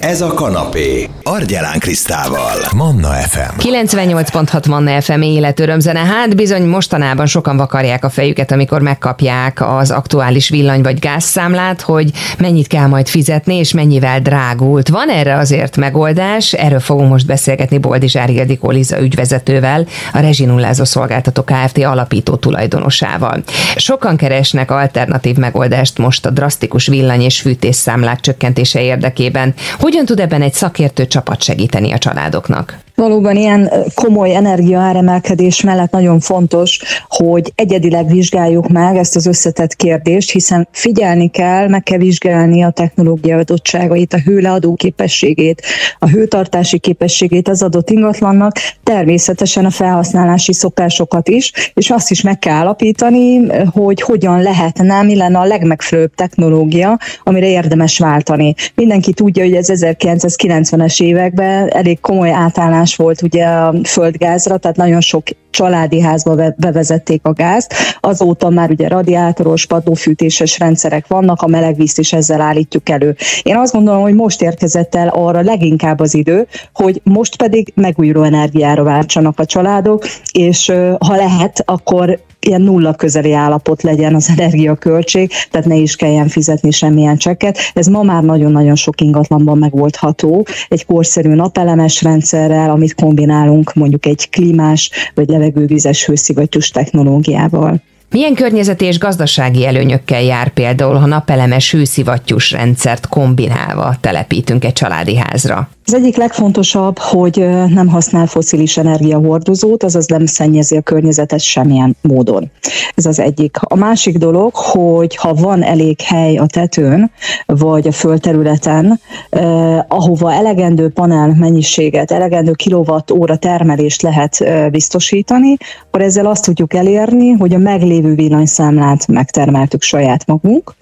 Ez a kanapé. Argyelán Krisztával. Manna FM. 98.6 Manna FM életörömzene. Hát bizony mostanában sokan vakarják a fejüket, amikor megkapják az aktuális villany vagy gázszámlát, hogy mennyit kell majd fizetni, és mennyivel drágult. Van erre azért megoldás, erről fogunk most beszélgetni Boldizsár Ildikó Liza ügyvezetővel, a Rezsinullázó Szolgáltató Kft. alapító tulajdonosával. Sokan keresnek alternatív megoldást most a drasztikus villany és fűtésszámlák csökkentése érdekében. Hogyan tud ebben egy szakértő csapat segíteni a családoknak? Valóban ilyen komoly energiaáremelkedés mellett nagyon fontos, hogy egyedileg vizsgáljuk meg ezt az összetett kérdést, hiszen figyelni kell, meg kell vizsgálni a technológia adottságait, a hőleadó képességét, a hőtartási képességét az adott ingatlannak, természetesen a felhasználási szokásokat is, és azt is meg kell állapítani, hogy hogyan lehetne, mi lenne a legmegfelelőbb technológia, amire érdemes váltani. Mindenki tudja, hogy ez 1990-es években elég komoly átállás átállás volt ugye a földgázra, tehát nagyon sok családi házba bevezették a gázt. Azóta már ugye radiátoros, padlófűtéses rendszerek vannak, a melegvízt is ezzel állítjuk elő. Én azt gondolom, hogy most érkezett el arra leginkább az idő, hogy most pedig megújuló energiára váltsanak a családok, és ha lehet, akkor ilyen nulla közeli állapot legyen az energiaköltség, tehát ne is kelljen fizetni semmilyen csekket. Ez ma már nagyon-nagyon sok ingatlanban megoldható, egy korszerű napelemes rendszerrel, amit kombinálunk mondjuk egy klímás vagy levegővizes hőszivattyús technológiával. Milyen környezeti és gazdasági előnyökkel jár például, ha napelemes hőszivattyús rendszert kombinálva telepítünk egy családi házra? Az egyik legfontosabb, hogy nem használ foszilis energiahordozót, azaz nem szennyezi a környezetet semmilyen módon. Ez az egyik. A másik dolog, hogy ha van elég hely a tetőn, vagy a földterületen, eh, ahova elegendő panel mennyiséget, elegendő kilowatt óra termelést lehet eh, biztosítani, akkor ezzel azt tudjuk elérni, hogy a meglévő villanyszámlát megtermeltük saját magunk,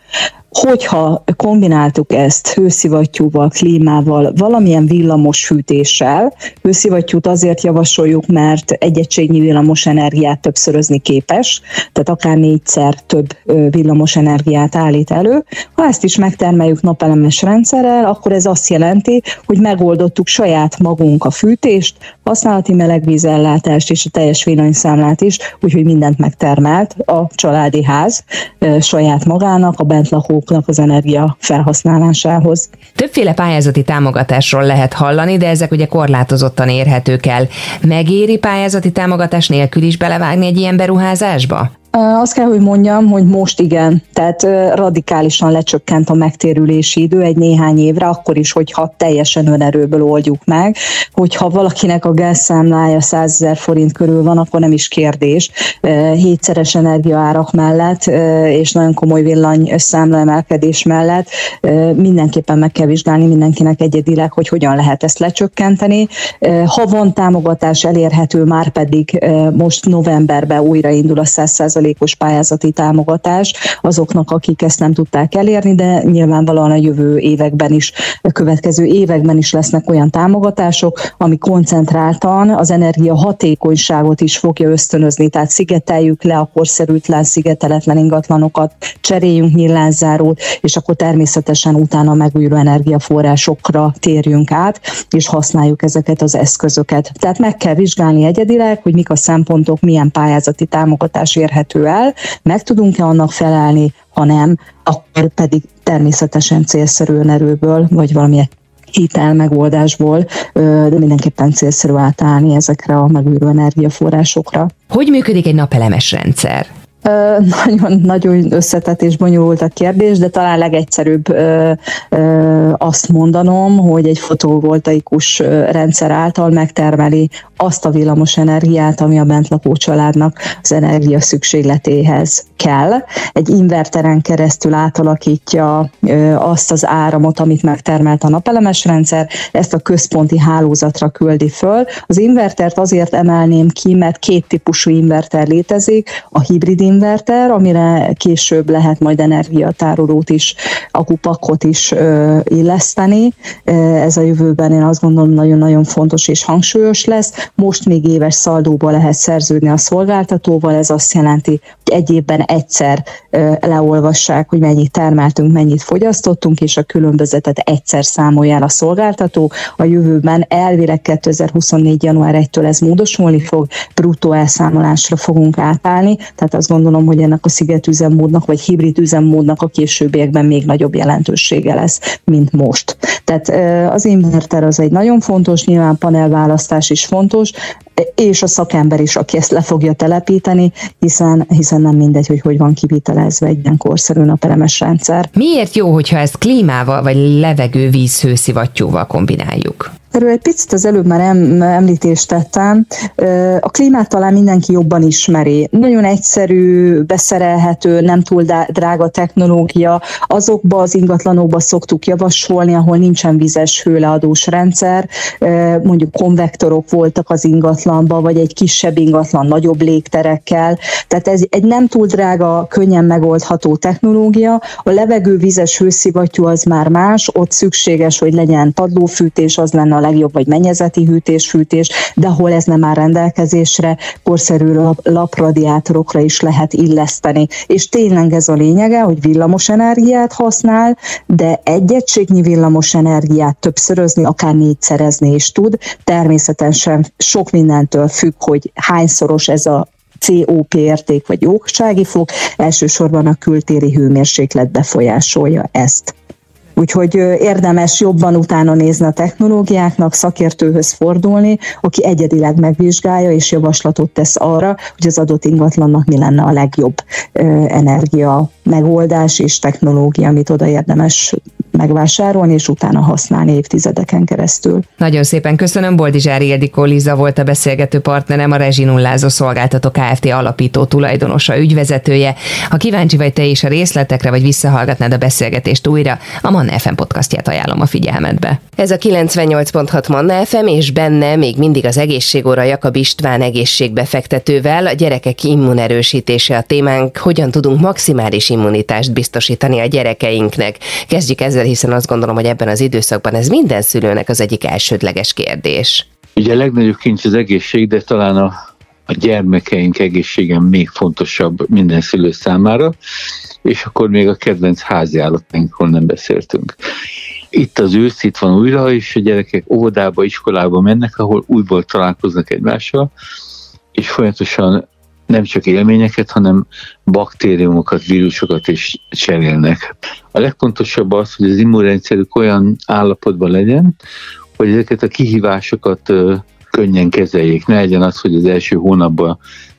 hogyha kombináltuk ezt hőszivattyúval, klímával, valamilyen villamos fűtéssel, hőszivattyút azért javasoljuk, mert egy egységnyi villamos energiát többszörözni képes, tehát akár négyszer több villamos energiát állít elő. Ha ezt is megtermeljük napelemes rendszerrel, akkor ez azt jelenti, hogy megoldottuk saját magunk a fűtést, használati melegvízellátást és a teljes villanyszámlát is, úgyhogy mindent megtermelt a családi ház saját magának, a bentlakók lakóknak az energia felhasználásához. Többféle pályázati támogatásról lehet hallani, de ezek ugye korlátozottan érhetők el. Megéri pályázati támogatás nélkül is belevágni egy ilyen beruházásba? Azt kell, hogy mondjam, hogy most igen, tehát radikálisan lecsökkent a megtérülési idő egy néhány évre, akkor is, hogyha teljesen önerőből oldjuk meg, hogyha valakinek a gázszámlája 100 ezer forint körül van, akkor nem is kérdés. Hétszeres energiaárak mellett és nagyon komoly villany számla emelkedés mellett mindenképpen meg kell vizsgálni mindenkinek egyedileg, hogy hogyan lehet ezt lecsökkenteni. Ha van támogatás elérhető, már pedig most novemberben újraindul a 100 százalékos pályázati támogatás azoknak, akik ezt nem tudták elérni, de nyilvánvalóan a jövő években is, a következő években is lesznek olyan támogatások, ami koncentráltan az energia hatékonyságot is fogja ösztönözni, tehát szigeteljük le a korszerűtlen, szigeteletlen ingatlanokat, cseréljünk nyilánzárót, és akkor természetesen utána megújuló energiaforrásokra térjünk át, és használjuk ezeket az eszközöket. Tehát meg kell vizsgálni egyedileg, hogy mik a szempontok, milyen pályázati támogatás érhet érhető el, meg tudunk-e annak felelni, ha nem, akkor pedig természetesen célszerű erőből, vagy valamilyen hitel megoldásból, de mindenképpen célszerű átállni ezekre a megújuló energiaforrásokra. Hogy működik egy napelemes rendszer? Nagyon-nagyon összetett és bonyolult a kérdés, de talán legegyszerűbb azt mondanom, hogy egy fotovoltaikus rendszer által megtermeli azt a villamos energiát, ami a bentlakó családnak az energia szükségletéhez kell. Egy inverteren keresztül átalakítja azt az áramot, amit megtermelt a napelemes rendszer, ezt a központi hálózatra küldi föl. Az invertert azért emelném ki, mert két típusú inverter létezik, a hibrid inverter, inverter, amire később lehet majd energiatárolót is, akupakot is illeszteni. Ez a jövőben én azt gondolom nagyon-nagyon fontos és hangsúlyos lesz. Most még éves szaldóba lehet szerződni a szolgáltatóval, ez azt jelenti, hogy egy évben egyszer leolvassák, hogy mennyit termeltünk, mennyit fogyasztottunk, és a különbözetet egyszer számolja el a szolgáltató. A jövőben elvileg 2024. január 1-től ez módosulni fog, bruttó elszámolásra fogunk átállni, tehát azt gondolom, hogy ennek a sziget üzemmódnak, vagy hibrid üzemmódnak a későbbiekben még nagyobb jelentősége lesz, mint most. Tehát az inverter az egy nagyon fontos, nyilván panelválasztás is fontos, és a szakember is, aki ezt le fogja telepíteni, hiszen, hiszen nem mindegy, hogy hogy van kivitelezve egy ilyen korszerű napelemes rendszer. Miért jó, hogyha ezt klímával vagy levegő víz hőszivattyúval kombináljuk? Erről egy picit az előbb már említést tettem. A klímát talán mindenki jobban ismeri. Nagyon egyszerű, beszerelhető, nem túl drága technológia. Azokba az ingatlanokba szoktuk javasolni, ahol nincsen vizes hőleadós rendszer. Mondjuk konvektorok voltak az ingatlanba, vagy egy kisebb ingatlan nagyobb légterekkel. Tehát ez egy nem túl drága, könnyen megoldható technológia. A levegő vizes hőszivattyú az már más, ott szükséges, hogy legyen padlófűtés, az lenne a legjobb, vagy mennyezeti hűtés, fűtés, de ahol ez nem áll rendelkezésre, korszerű lapradiátorokra is lehet illeszteni. És tényleg ez a lényege, hogy villamos energiát használ, de egy egységnyi villamos energiát többszörözni, akár négyszerezni is tud. Természetesen sok mindentől függ, hogy hányszoros ez a COP érték vagy jóksági fok, elsősorban a kültéri hőmérséklet befolyásolja ezt. Úgyhogy érdemes jobban utána nézni a technológiáknak, szakértőhöz fordulni, aki egyedileg megvizsgálja és javaslatot tesz arra, hogy az adott ingatlannak mi lenne a legjobb energia megoldás és technológia, amit oda érdemes megvásárolni, és utána használni évtizedeken keresztül. Nagyon szépen köszönöm, Boldizsári Ildikó Liza volt a beszélgető partnerem, a Rezsinullázó Szolgáltató Kft. alapító tulajdonosa, ügyvezetője. Ha kíváncsi vagy te is a részletekre, vagy visszahallgatnád a beszélgetést újra, a Manna FM podcastját ajánlom a figyelmetbe. Ez a 98.6 Manna FM, és benne még mindig az egészségóra Jakab István egészségbefektetővel a gyerekek immunerősítése a témánk, hogyan tudunk maximális immunitást biztosítani a gyerekeinknek. Kezdjük ezzel, hiszen azt gondolom, hogy ebben az időszakban ez minden szülőnek az egyik elsődleges kérdés. Ugye a legnagyobb kincs az egészség, de talán a, a gyermekeink egészsége még fontosabb minden szülő számára, és akkor még a kedvenc háziállatainkról nem beszéltünk. Itt az ősz, itt van újra, és a gyerekek óvodába, iskolába mennek, ahol újból találkoznak egymással, és folyamatosan nem csak élményeket, hanem baktériumokat, vírusokat is cserélnek. A legfontosabb az, hogy az immunrendszerük olyan állapotban legyen, hogy ezeket a kihívásokat könnyen kezeljék. Ne legyen az, hogy az első hónapban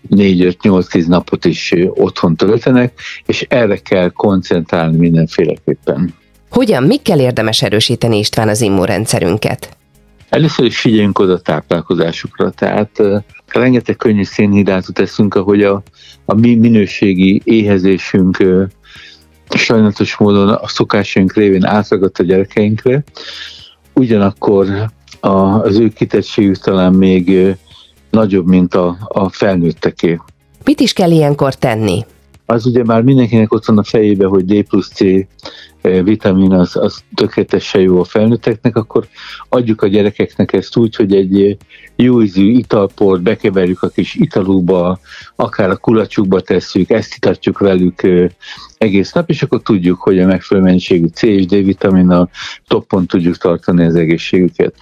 4-5-8-10 napot is otthon töltenek, és erre kell koncentrálni mindenféleképpen. Hogyan, mikkel érdemes erősíteni István az immunrendszerünket? Először is figyeljünk oda a táplálkozásukra, tehát rengeteg könnyű szénhidrátot eszünk, ahogy a, a mi minőségi éhezésünk sajnálatos módon a szokásaink révén átragadt a gyerekeinkre, ugyanakkor a, az ő kitettségük talán még nagyobb, mint a, a felnőtteké. Mit is kell ilyenkor tenni? Az ugye már mindenkinek ott van a fejébe, hogy D plusz C vitamin az, az tökéletesen jó a felnőtteknek, akkor adjuk a gyerekeknek ezt úgy, hogy egy jó ízű italport bekeverjük a kis italukba, akár a kulacsukba tesszük, ezt itatjuk velük egész nap, és akkor tudjuk, hogy a megfelelő mennyiségű C és D vitaminnal toppon tudjuk tartani az egészségüket.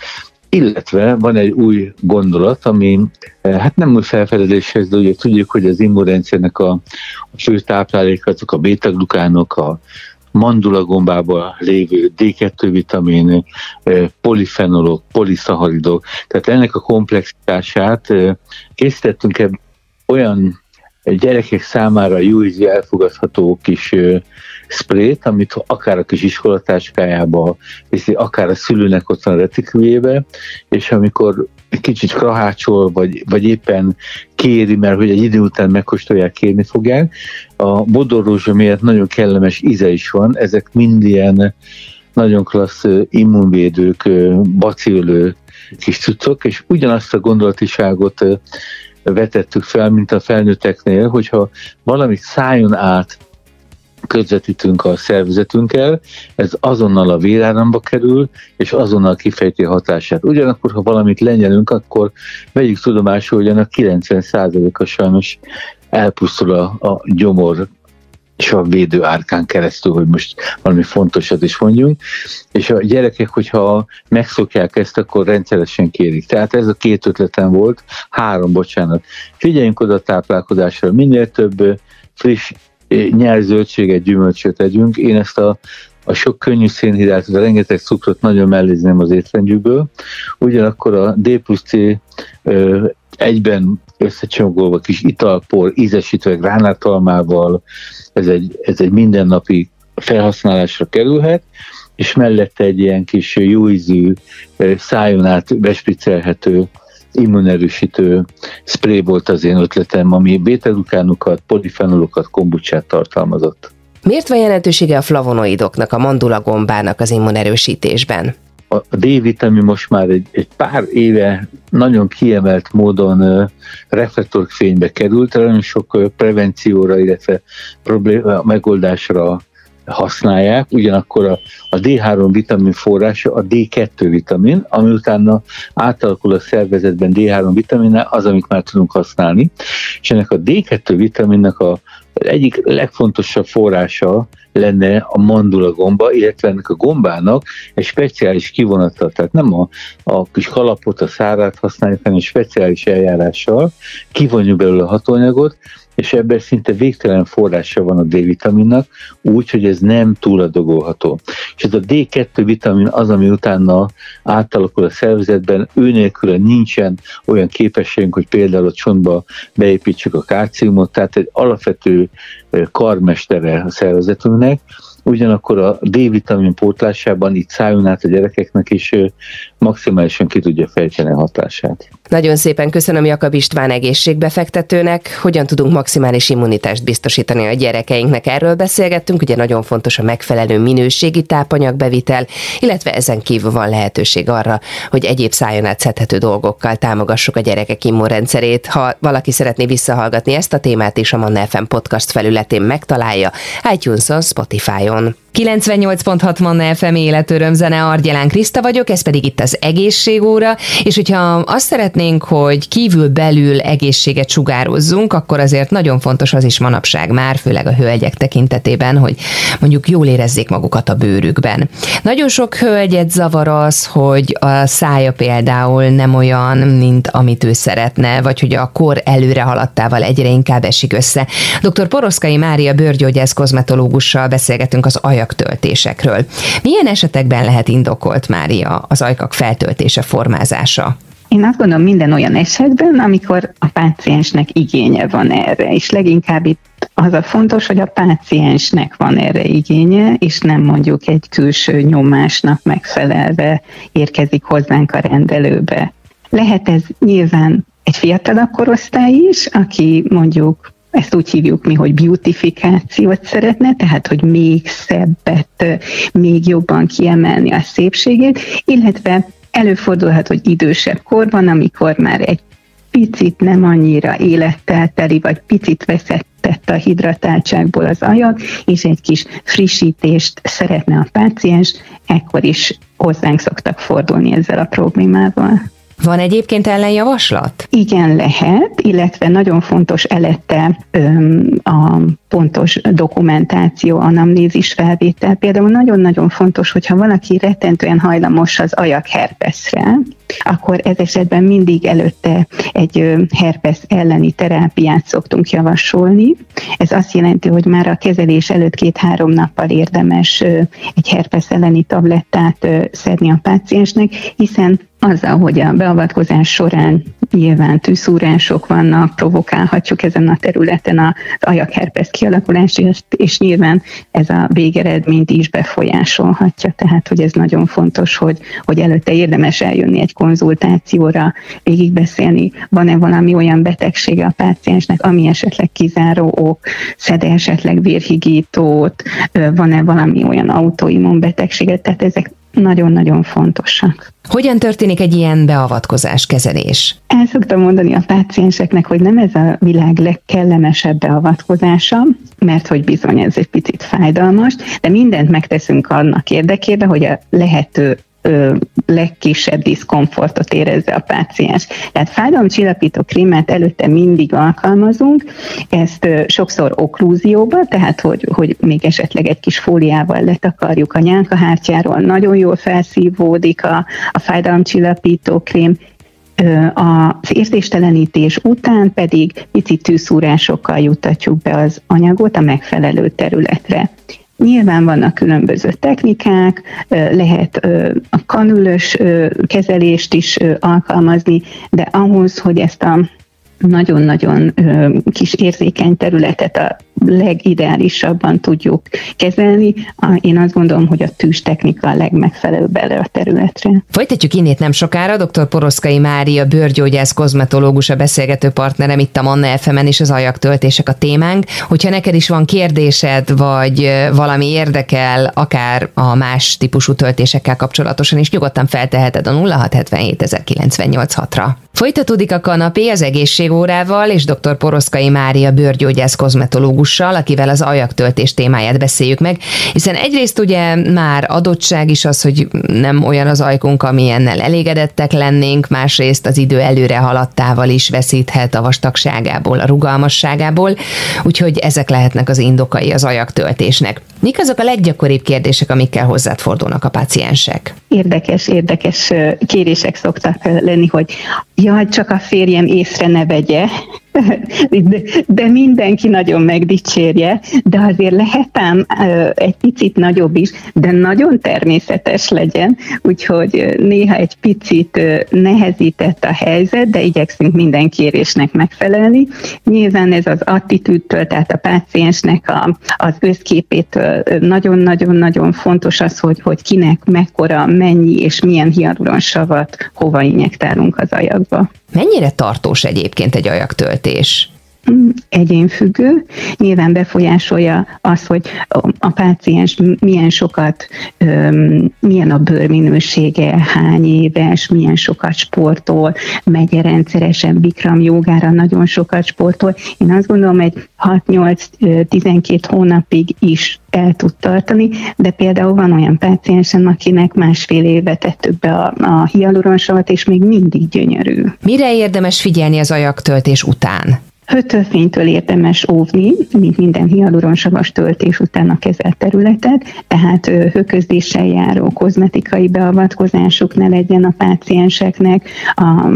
Illetve van egy új gondolat, ami hát nem új felfedezéshez, de ugye tudjuk, hogy az immunrendszernek a, a fő táplálék azok a bétaglukánok, a mandulagombában lévő D2 vitamin, polifenolok, poliszaharidok, tehát ennek a komplexitását készítettünk ebben olyan gyerekek számára jó ízű elfogadható kis sprayt, amit akár a kis iskolatáskájába viszi, akár a szülőnek ott a retiküljébe, és amikor kicsit krahácsol, vagy, vagy éppen kéri, mert hogy egy idő után megkóstolják, kérni fogják. A bodorrózsa miatt nagyon kellemes íze is van, ezek mind ilyen nagyon klassz immunvédők, bacillő kis cuccok, és ugyanazt a gondolatiságot vetettük fel, mint a felnőtteknél, hogyha valamit szájon át közvetítünk a szervezetünkkel, ez azonnal a véráramba kerül, és azonnal kifejti a hatását. Ugyanakkor, ha valamit lenyelünk, akkor vegyük tudomásul, hogy ennek 90%-a sajnos elpusztul a, a gyomor és a védő árkán keresztül, hogy most valami fontosat is mondjunk, és a gyerekek, hogyha megszokják ezt, akkor rendszeresen kérik. Tehát ez a két ötletem volt, három, bocsánat. Figyeljünk oda a táplálkozásra, minél több friss nyers zöldséget, gyümölcsöt együnk. Én ezt a, a sok könnyű szénhidrátot, a rengeteg cukrot nagyon mellézném az étrendjükből. Ugyanakkor a D plusz C egyben összecsomagolva kis italpor, ízesítve gránátalmával, ez egy, ez egy mindennapi felhasználásra kerülhet, és mellette egy ilyen kis jó ízű, szájon át bespricelhető immunerősítő spray volt az én ötletem, ami bételukánokat, polifenolokat, kombucsát tartalmazott. Miért van jelentősége a flavonoidoknak, a mandulagombának az immunerősítésben? A D-vitamin most már egy, egy pár éve nagyon kiemelt módon reflektorfénybe került, nagyon sok prevencióra, illetve probléma megoldásra használják, ugyanakkor a, a D3 vitamin forrása a D2 vitamin, ami utána átalakul a szervezetben D3 vitaminnel, az, amit már tudunk használni, és ennek a D2 vitaminnak a egyik legfontosabb forrása lenne a mandula gomba, illetve ennek a gombának egy speciális kivonata, tehát nem a, a kis kalapot, a szárát használjuk, hanem egy speciális eljárással. Kivonjuk belőle a hatóanyagot, és ebben szinte végtelen forrása van a D-vitaminnak, úgy, hogy ez nem túladogolható. És ez a D2 vitamin az, ami utána átalakul a szervezetben, ő nélkül nincsen olyan képességünk, hogy például a csontba beépítsük a kálciumot, tehát egy alapvető karmestere a szervezetünknek, ugyanakkor a D-vitamin pótlásában itt szálljon át a gyerekeknek is maximálisan ki tudja fejteni a hatását. Nagyon szépen köszönöm Jakab István egészségbefektetőnek. Hogyan tudunk maximális immunitást biztosítani a gyerekeinknek? Erről beszélgettünk, ugye nagyon fontos a megfelelő minőségi tápanyagbevitel, illetve ezen kívül van lehetőség arra, hogy egyéb szájon átszedhető dolgokkal támogassuk a gyerekek immunrendszerét. Ha valaki szeretné visszahallgatni ezt a témát is, a Manna FM podcast felületén megtalálja, iTunes-on, Spotify-on. 98.6 Manna FM életöröm zene, Argyelán Kriszta vagyok, ez pedig itt az egészségóra, és hogyha azt szeretnénk, hogy kívül-belül egészséget sugározzunk, akkor azért nagyon fontos az is manapság már, főleg a hölgyek tekintetében, hogy mondjuk jól érezzék magukat a bőrükben. Nagyon sok hölgyet zavar az, hogy a szája például nem olyan, mint amit ő szeretne, vagy hogy a kor előre haladtával egyre inkább esik össze. Dr. Poroszkai Mária bőrgyógyász kozmetológussal beszélgetünk az ajak töltésekről. Milyen esetekben lehet indokolt, Mária, az ajkak feltöltése, formázása? Én azt gondolom minden olyan esetben, amikor a páciensnek igénye van erre, és leginkább itt az a fontos, hogy a páciensnek van erre igénye, és nem mondjuk egy külső nyomásnak megfelelve érkezik hozzánk a rendelőbe. Lehet ez nyilván egy fiatalabb korosztály is, aki mondjuk ezt úgy hívjuk mi, hogy beautifikációt szeretne, tehát hogy még szebbet, még jobban kiemelni a szépségét, illetve előfordulhat, hogy idősebb korban, amikor már egy picit nem annyira élettel teli, vagy picit veszettett a hidratáltságból az ajak, és egy kis frissítést szeretne a páciens, ekkor is hozzánk szoktak fordulni ezzel a problémával. Van egyébként ellenjavaslat? Igen, lehet, illetve nagyon fontos elette öm, a pontos dokumentáció, anamnézis felvétel. Például nagyon-nagyon fontos, hogyha valaki rettentően hajlamos az ajak herpeszre, akkor ez esetben mindig előtte egy herpes elleni terápiát szoktunk javasolni. Ez azt jelenti, hogy már a kezelés előtt két-három nappal érdemes egy herpes elleni tablettát szedni a páciensnek, hiszen azzal, hogy a beavatkozás során nyilván tűszúrások vannak, provokálhatjuk ezen a területen az ajakherpes kialakulását, és nyilván ez a végeredményt is befolyásolhatja. Tehát, hogy ez nagyon fontos, hogy, hogy előtte érdemes eljönni egy konzultációra, végigbeszélni, van-e valami olyan betegsége a páciensnek, ami esetleg kizáró ok, szed esetleg vérhigítót, van-e valami olyan autoimmun betegséget, tehát ezek nagyon-nagyon fontosak. Hogyan történik egy ilyen beavatkozás, kezelés? El szoktam mondani a pácienseknek, hogy nem ez a világ legkellemesebb beavatkozása, mert hogy bizony ez egy picit fájdalmas, de mindent megteszünk annak érdekében, hogy a lehető legkisebb diszkomfortot érezze a páciens. Tehát fájdalomcsillapító krémet előtte mindig alkalmazunk, ezt sokszor oklúzióba, tehát hogy, hogy még esetleg egy kis fóliával letakarjuk a nyálkahártyáról, nagyon jól felszívódik a, a fájdalomcsillapító krém, az érzéstelenítés után pedig pici tűszúrásokkal juttatjuk be az anyagot a megfelelő területre. Nyilván vannak különböző technikák, lehet a kanülös kezelést is alkalmazni, de ahhoz, hogy ezt a nagyon-nagyon kis érzékeny területet a legideálisabban tudjuk kezelni. Én azt gondolom, hogy a tűz technika a legmegfelelőbb erre a területre. Folytatjuk innét nem sokára. Dr. Poroszkai Mária, bőrgyógyász, kozmetológus, a beszélgető partnerem itt a Manna fm és az ajak töltések a témánk. Hogyha neked is van kérdésed, vagy valami érdekel, akár a más típusú töltésekkel kapcsolatosan is, nyugodtan felteheted a 0677 ra Folytatódik a kanapé az egészségórával és dr. Poroszkai Mária bőrgyógyász kozmetológussal, akivel az ajaktöltés témáját beszéljük meg, hiszen egyrészt ugye már adottság is az, hogy nem olyan az ajkunk, amilyennel elégedettek lennénk, másrészt az idő előre haladtával is veszíthet a vastagságából, a rugalmasságából, úgyhogy ezek lehetnek az indokai az ajaktöltésnek. Mik azok a leggyakoribb kérdések, amikkel hozzád fordulnak a páciensek? Érdekes, érdekes kérések szoktak lenni, hogy jaj, csak a férjem észre ne vegye, de, de mindenki nagyon megdicsérje, de azért lehetem egy picit nagyobb is, de nagyon természetes legyen, úgyhogy néha egy picit nehezített a helyzet, de igyekszünk minden kérésnek megfelelni. Nyilván ez az attitűdtől, tehát a páciensnek a, az összképétől nagyon-nagyon-nagyon fontos az, hogy, hogy kinek mekkora, mennyi és milyen hialuronsavat hova injektálunk az ajakba. Mennyire tartós egyébként egy ajaktöltés? Egyénfüggő. Nyilván befolyásolja az, hogy a páciens milyen sokat, milyen a bőr minősége, hány éves, milyen sokat sportol, megy rendszeresen Bikram jogára, nagyon sokat sportol. Én azt gondolom, egy 6-8-12 hónapig is el tud tartani, de például van olyan páciensem, akinek másfél éve tettük be a, a hialuronsavat, és még mindig gyönyörű. Mire érdemes figyelni az ajaktöltés után? Hőtölfénytől érdemes óvni, mint minden hialuronsavas töltés után a kezelt területet, tehát hőközdéssel járó kozmetikai beavatkozásuk ne legyen a pácienseknek, a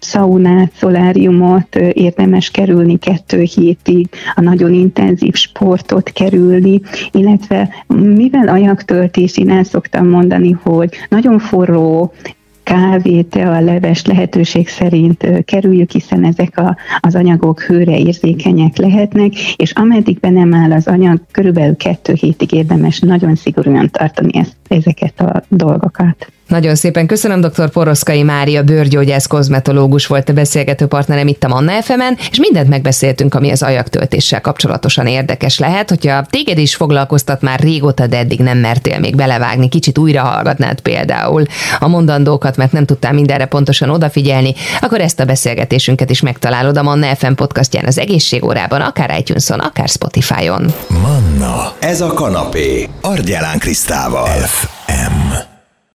szaunát, szoláriumot érdemes kerülni kettő hétig, a nagyon intenzív sportot kerülni, illetve mivel ajaktöltés, én el szoktam mondani, hogy nagyon forró kávét, a leves lehetőség szerint kerüljük, hiszen ezek a, az anyagok hőre érzékenyek lehetnek, és ameddig be nem áll az anyag, körülbelül kettő hétig érdemes nagyon szigorúan tartani ezt, ezeket a dolgokat. Nagyon szépen köszönöm, dr. Poroszkai Mária, bőrgyógyász kozmetológus volt a beszélgető partnerem itt a Manna fm és mindent megbeszéltünk, ami az ajaktöltéssel kapcsolatosan érdekes lehet. Hogyha téged is foglalkoztat már régóta, de eddig nem mertél még belevágni, kicsit újra hallgatnád például a mondandókat, mert nem tudtál mindenre pontosan odafigyelni, akkor ezt a beszélgetésünket is megtalálod a Manna FM podcastján az egészségórában, akár itunes akár Spotify-on. Manna, ez a kanapé, Argyelán Krisztával. FM.